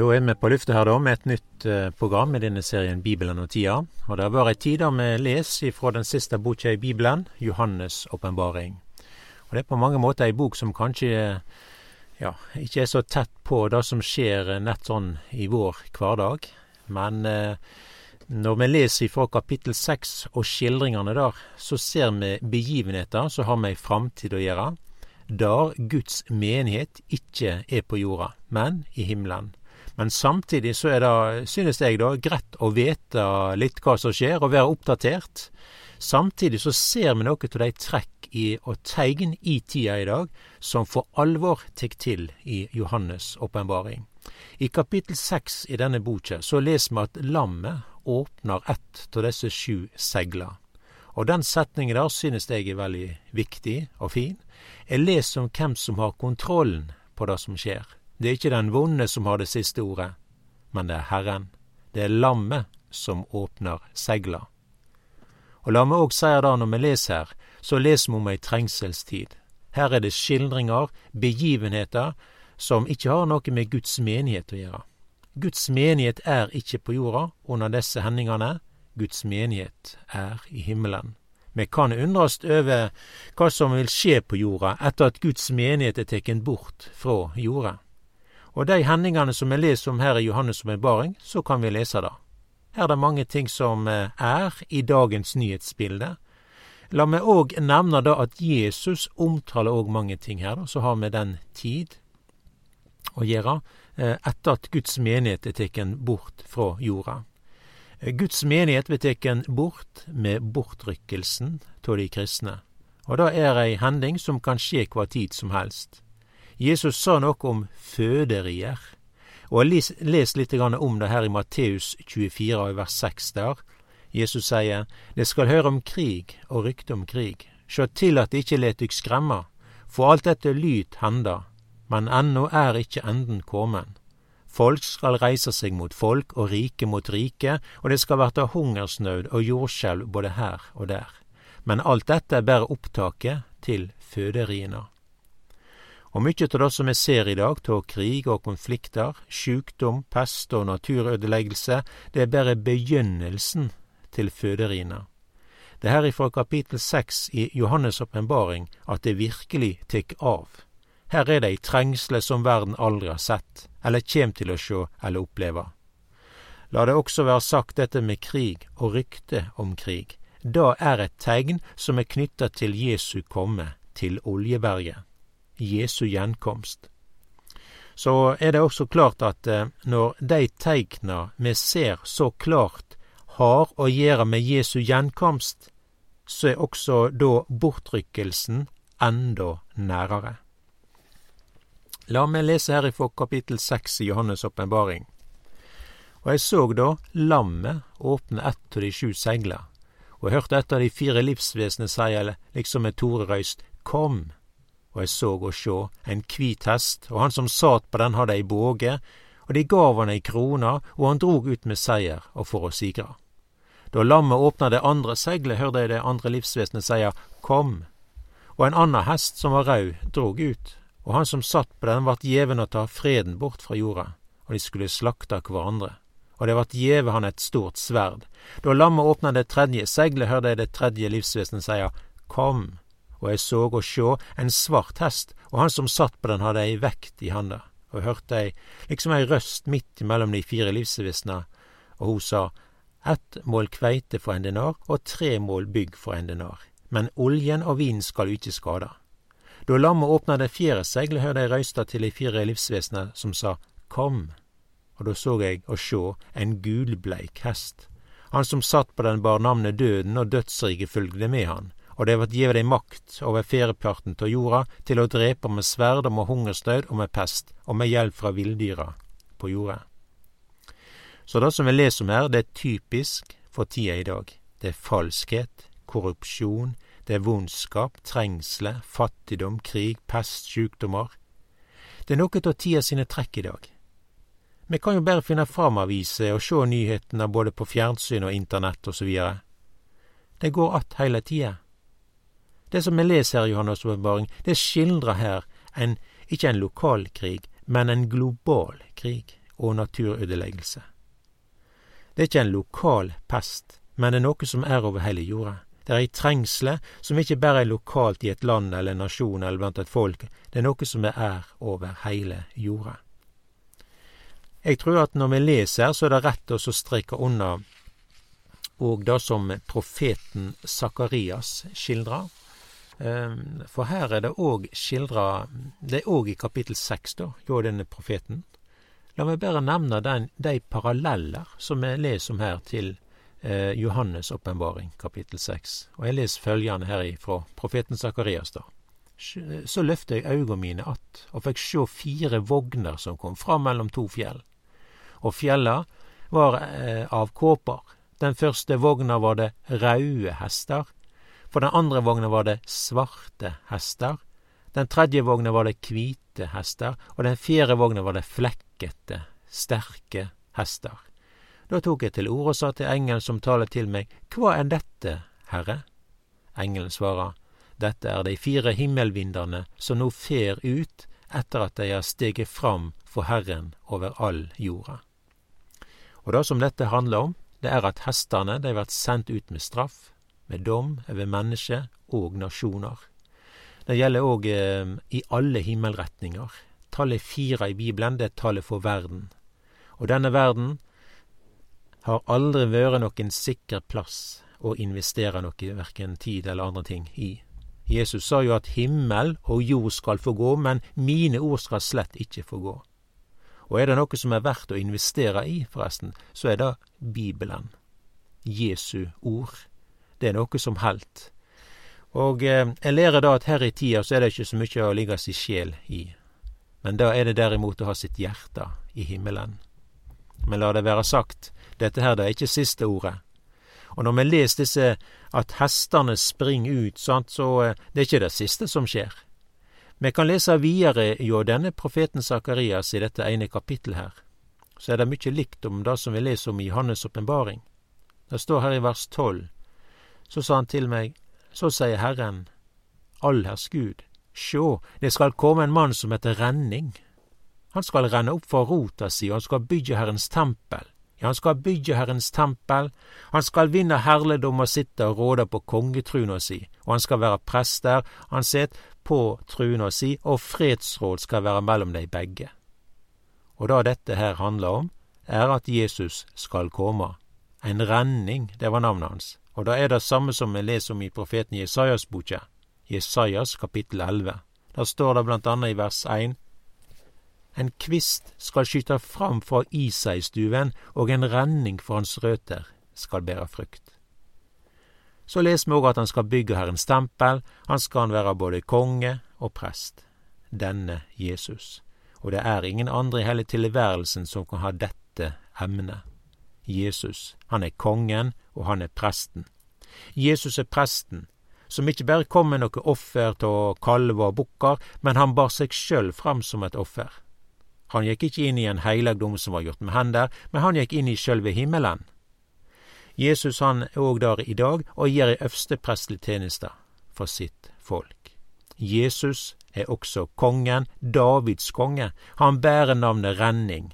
Da er vi på lufta her da med et nytt eh, program i denne serien Bibelen og tida. Og det har vært ei tid der vi leser fra den siste boka i Bibelen, Johannes' åpenbaring. Og det er på mange måter ei bok som kanskje ja, ikke er så tett på det som skjer nett sånn i vår hverdag. Men eh, når vi leser fra kapittel seks og skildringene der, så ser vi begivenheter som har med ei framtid å gjøre, der Guds menighet ikke er på jorda, men i himmelen. Men samtidig så er det, synes jeg da, greit å vite litt hva som skjer, og være oppdatert. Samtidig så ser vi noe av de trekk i, og tegn i tida i dag som for alvor tar til i Johannes' åpenbaring. I kapittel seks i denne boka så leser vi at lammet åpner ett av disse sju segla. Og den setningen der synes jeg er veldig viktig og fin. Jeg leser om hvem som har kontrollen på det som skjer. Det er ikke den vonde som har det siste ordet, men det er Herren. Det er lammet som åpner segla. Og la meg òg si da når vi leser her, så leser vi om ei trengselstid. Her er det skildringer, begivenheter, som ikke har noe med Guds menighet å gjøre. Guds menighet er ikke på jorda under disse hendingene. Guds menighet er i himmelen. Vi kan undres over hva som vil skje på jorda etter at Guds menighet er tatt bort fra jorda. Og de hendingene som vi leser om her i Johannes' åpenbaring, så kan vi lese det. Her er det mange ting som eh, er i dagens nyhetsbilde. La meg òg nevne da at Jesus omtaler òg mange ting her, da, så har vi den tid å gjøre eh, etter at Guds menighet er tatt bort fra jorda. Eh, Guds menighet blir tatt bort med bortrykkelsen av de kristne. Og det er ei hending som kan skje hva tid som helst. Jesus sa noe om føderier. Og jeg les litt om det her i Matteus 24 vers 6 der. Jesus sier, Det skal høre om krig og rykte om krig. Sjå til at det ikke let dykk skremme, for alt dette lyt henda, men ennå er ikke enden kommen. Folk skal reise seg mot folk og rike mot rike, og det skal verta hungersnød og jordskjelv både her og der. Men alt dette er bare opptaket til føderiene. Og mykje av det som vi ser i dag av krig og konflikter, sjukdom, pest og naturødeleggelse, det er bare begynnelsen til føderina. Det er her ifra kapittel seks i Johannes' åpenbaring at det virkelig tek av. Her er det ei trengsle som verden aldri har sett, eller kjem til å sjå eller oppleve. La det også være sagt dette med krig og rykte om krig. Da er et tegn som er knytta til Jesu komme, til Oljeberget. Jesu gjenkomst. Så er det også klart at eh, når de teikna vi ser så klart har å gjøre med Jesu gjenkomst, så er også da bortrykkelsen enda nærere. La meg lese her ifra kapittel seks i Johannes' åpenbaring. Og jeg så da lammet åpne ett av de sju segler, og jeg hørte et av de fire livsvesenene seie liksom med tore røyst, Kom! Og jeg så og sjå en kvit hest, og han som sat på den hadde ei båge, og de gav han ei krone, og han drog ut med seier og for å sigre. Da lammet åpna det andre seglet, hørte jeg det andre livsvesenet seie Kom, og en annen hest som var rød, drog ut, og han som satt på den vart gjeven å ta freden bort fra jorda, og de skulle slakta hverandre. Og det vart gjeve han et stort sverd. Da lammet åpna det tredje seglet, hørte jeg det tredje livsvesenet seie Kom, og jeg så og sjå en svart hest, og han som satt på den hadde ei vekt i handa, og hørte ei, liksom ei røst midt imellom de fire livsvisna, og hun sa, ett mål kveite for en denar og tre mål bygg for en denar, men oljen og vinen skal ikke skade. Da lammet åpna det fjerde seglet, hørte jeg røysta til de fire livsvesna som sa, Kom, og da så jeg og sjå en gulbleik hest. Han som satt på den bar navnet Døden, og dødsriket følgde med han og det vart gjeve dei makt over fjerdeparten av jorda til å drepe med sverd og med hungersnød og med pest og med hjelp fra villdyra på jorda. Så det som vi leser om her, det er typisk for tida i dag. Det er falskhet, korrupsjon, det er vondskap, trengsle, fattigdom, krig, pest, sjukdommer. Det er noe av tida sine trekk i dag. Vi kan jo bare finne fram aviser og sjå nyhetene både på fjernsyn og internett videre. Det går att heile tida. Det som vi leser her i Johannes' åpenbaring, det skildrer her en, ikke en lokal krig, men en global krig. og naturødeleggelse. Det er ikke en lokal pest, men det er noe som er over hele jorda. Det er ei trengsle som ikke bare er lokalt i et land eller en nasjon eller blant et folk, det er noe som er over hele jorda. Jeg tror at når vi leser, så er det rett å streke unna og det som profeten Sakarias skildrer. Ehm, for her er det òg skildra Det er òg i kapittel seks, da, hjå denne profeten. La meg bare nevne den, de paralleller som vi leser om her til eh, Johannes' åpenbaring, kapittel seks. Og jeg leser følgende her fra profeten Sakarias, da. Så løfta jeg auga mine att og fikk sjå fire vogner som kom fram mellom to fjell. Og fjella var eh, av kåper. Den første vogna var det raude hester, for den andre vogna var det svarte hester. Den tredje vogna var det hvite hester, og den fjerde vogna var det flekkete, sterke hester. Da tok jeg til orde og sa til engelen som taler til meg, Hva er dette, Herre? Engelen svarer, Dette er de fire himmelvindene som nå fer ut etter at de har steget fram for Herren over all jorda. Og det som dette handler om, det er at hestene de vært sendt ut med straff, med dom over mennesker og nasjoner. Det gjelder òg eh, i alle himmelretninger. Tallet fire i Bibelen, det er tallet for verden. Og denne verden har aldri vært noen sikker plass å investere noe, verken tid eller andre ting, i. Jesus sa jo at himmel og jord skal få gå, men mine ord skal slett ikke få gå. Og er det noe som er verdt å investere i, forresten, så er det Bibelen. Jesu ord det er noe som helt. Og eh, jeg lærer da at her i tida så er det ikke så mye å ligge si sjel i, men da er det derimot å ha sitt hjerte i himmelen. Men la det være sagt, dette her det er ikke siste ordet. Og når vi leser disse at hestene springer ut, sant, så eh, det er ikke det siste som skjer. Vi kan lese videre hjå denne profeten Sakarias i dette ene kapittelet her. Så er det mye likt om det som vi leser om i Johannes' åpenbaring. Det står her i vers tolv så sa han til meg, så sier Herren, allherrs Gud, sjå, det skal komme en mann som heter Renning. Han skal renne opp for rota si, og han skal bygge Herrens tempel. Ja, han skal bygge Herrens tempel, han skal vinne herligdom og sitte og råde på kongetruna si, og han skal være prest der, han set på truna si, og fredsråd skal være mellom dei begge. Og det dette her handler om, er at Jesus skal komme. En renning, det var navnet hans. Og det er det samme som vi leser om i profeten Jesajas boka, Jesajas kapittel 11. Der står det blant annet i vers 1 En kvist skal skyte fram fra Isaistuven, og en renning for hans røter skal bære frukt. Så leser vi òg at han skal bygge Herrens tempel, han skal være både konge og prest. Denne Jesus. Og det er ingen andre i hele tilværelsen som kan ha dette emnet. Jesus. Han er kongen, og han er presten. Jesus er presten, som ikke bare kom med noe offer til kalver og bukker, men han bar seg sjøl fram som et offer. Han gikk ikke inn i en heilagdom som var gjort med hender, men han gikk inn i sjølve himmelen. Jesus han er òg der i dag og gir ei øvste øversteprestelig tjeneste for sitt folk. Jesus er også kongen, Davids konge. Han bærer navnet Renning.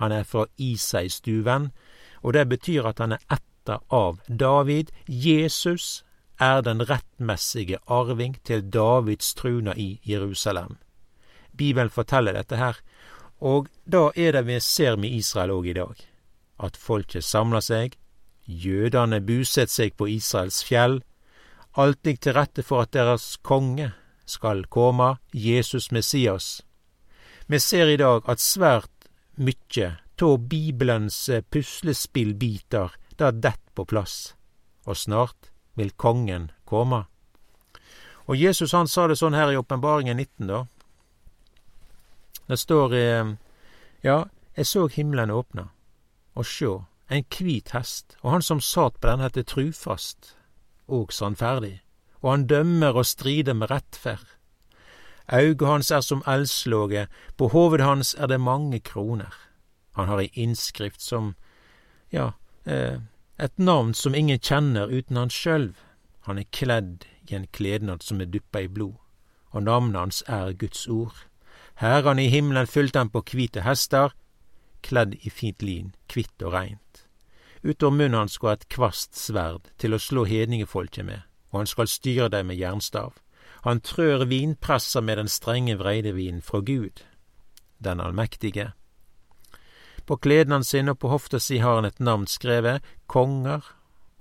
Han er fra Isai-stuven, og det betyr at han er etter av David. Jesus er den rettmessige arving til Davids truna i Jerusalem. Bibelen forteller dette her, og da er det vi ser med Israel òg i dag. At folket samler seg, jødene buset seg på Israels fjell, alt ligger til rette for at deres konge skal komme, Jesus Messias. Vi ser i dag at svært mykje tå Bibelens eh, puslespillbiter da dett på plass, og snart vil kongen komme. Og Jesus han sa det sånn her i Åpenbaringen 19, da. Det står eh, Ja, jeg så himmelen åpna, og sjå, en kvit hest, og han som sat på den, heter trufast og sannferdig, og han dømmer og strider med rettferd. Auget hans er som eldslåge, på hovedet hans er det mange kroner. Han har ei innskrift som, ja, eh, et navn som ingen kjenner uten han sjølv. Han er kledd i en klednad som er duppa i blod, og navnet hans er Guds ord. Herrene i himmelen fulgte han på kvite hester, kledd i fint lin, kvitt og reint. Utover munnen hans går et kvast sverd til å slå hedningefolket med, og han skal styre dem med jernstav. Han trør vinpresser med den strenge vreidevinen fra Gud, den allmektige. På kledene sine og på hofta si har han et navn skrevet, Konger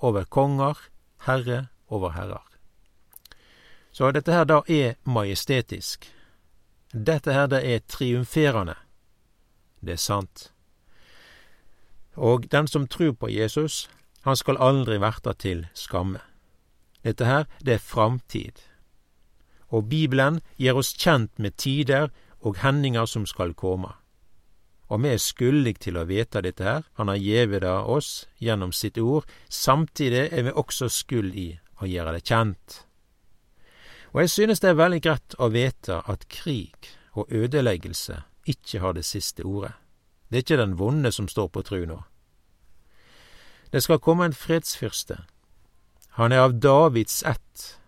over konger, Herre over herrer. Så dette her da er majestetisk. Dette her det er triumferende. Det er sant. Og den som tror på Jesus, han skal aldri verta til skamme. Dette her, det er framtid. Og Bibelen gir oss kjent med tider og hendinger som skal komme. Og vi er skuldig til å vite dette her, han har gjeve det oss gjennom sitt ord, samtidig er vi også skyld i å gjøre det kjent. Og jeg synes det er veldig greit å vite at krig og ødeleggelse ikke har det siste ordet. Det er ikke den vonde som står på tru nå. Det skal komme en fredsfyrste. Han er av Davids ett,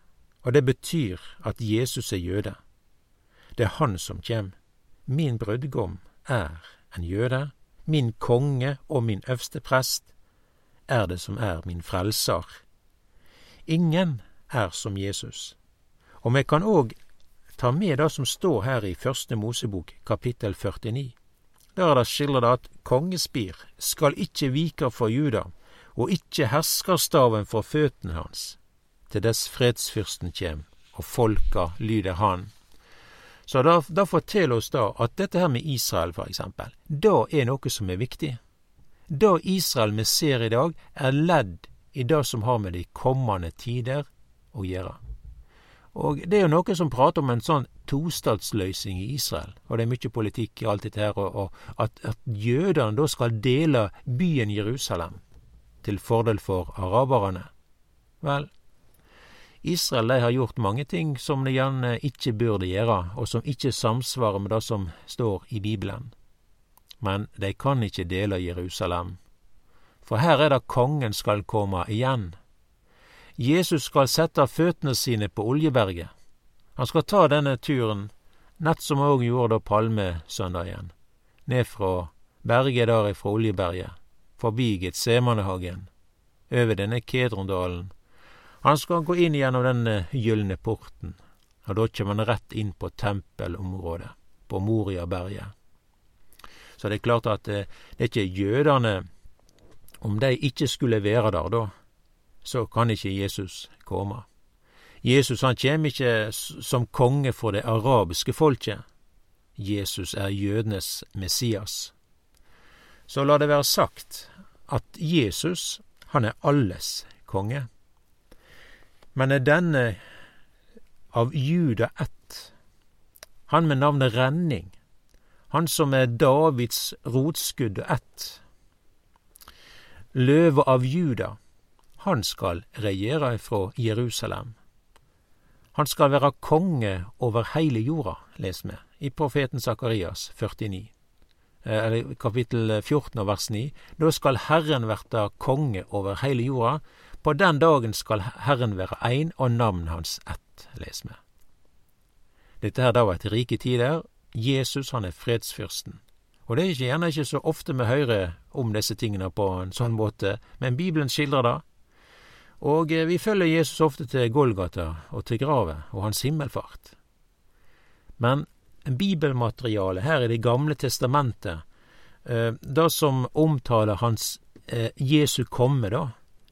og det betyr at Jesus er jøde. Det er han som kjem. Min brudgom er en jøde, min konge og min øvste prest er det som er min frelser. Ingen er som Jesus. Og vi kan òg ta med det som står her i Første Mosebok kapittel 49. Der er det skildret at kongespir skal ikkje vike for Juda, og ikkje herskarstaven for føtene hans, til dess fredsfyrsten kjem, og folka lyder han. Så da, da forteller oss da at dette her med Israel, for eksempel, da er noe som er viktig. Da Israel vi ser i dag, er ledd i det som har med de kommende tider å gjøre. Og det er jo noen som prater om en sånn tostatsløsning i Israel, og det er mye politikk i alt dette her, og, og at, at jødene da skal dele byen Jerusalem til fordel for araberne. Vel, Israel de har gjort mange ting som de gjerne ikke burde gjøre, og som ikke samsvarer med det som står i Bibelen. Men de kan ikke dele Jerusalem, for her er det kongen skal komme igjen Jesus skal sette føttene sine på Oljeberget. Han skal ta denne turen, nett som han òg gjorde da palmesøndagen, ned fra berget der ifra Oljeberget, forbi Getsemanehagen, over denne Kedrondalen. Han skal gå inn gjennom den gylne porten, og da kommer han rett inn på tempelområdet, på Moriaberget. Så det er klart at det, det er ikke jødene, om de ikke skulle være der da, så kan ikke Jesus komme. Jesus han kjem ikke som konge for det arabiske folket. Jesus er jødenes Messias. Så la det være sagt at Jesus, han er alles konge. Men er denne av Juda ett, han med navnet Renning, han som er Davids rotskudd og ett, løve av Juda, han skal regjere fra Jerusalem. Han skal være konge over heile jorda, les vi i profeten Sakarias 49, eh, eller kapittel 14 og vers 9. Da skal Herren verte konge over heile jorda. På den dagen skal Herren være ein, og navnet hans ett, les med. Dette her da var et rike tider. Jesus, han er fredsfyrsten. Og det er ikke, gjerne ikke så ofte vi hører om disse tingene på en sånn måte, men Bibelen skildrer det. Og eh, vi følger Jesus ofte til Golgata og til graven og hans himmelfart. Men bibelmaterialet her i Det gamle testamentet, eh, det som omtaler hans eh, Jesu komme, da,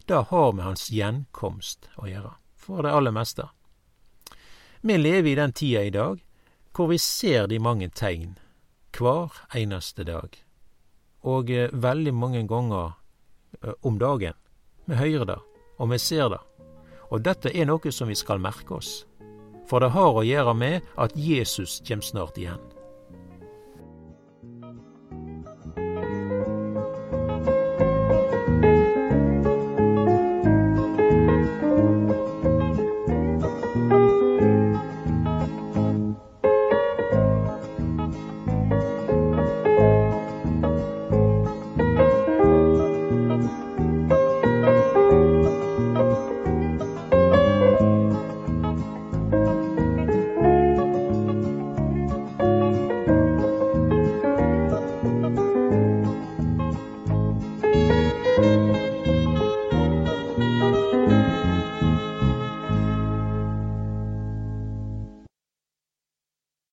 det har med hans gjenkomst å gjøre, for det aller meste. Vi lever i den tida i dag hvor vi ser de mange tegn hver eneste dag, og veldig mange ganger om dagen. Vi hører det og vi ser det. Og dette er noe som vi skal merke oss, for det har å gjøre med at Jesus kommer snart igjen.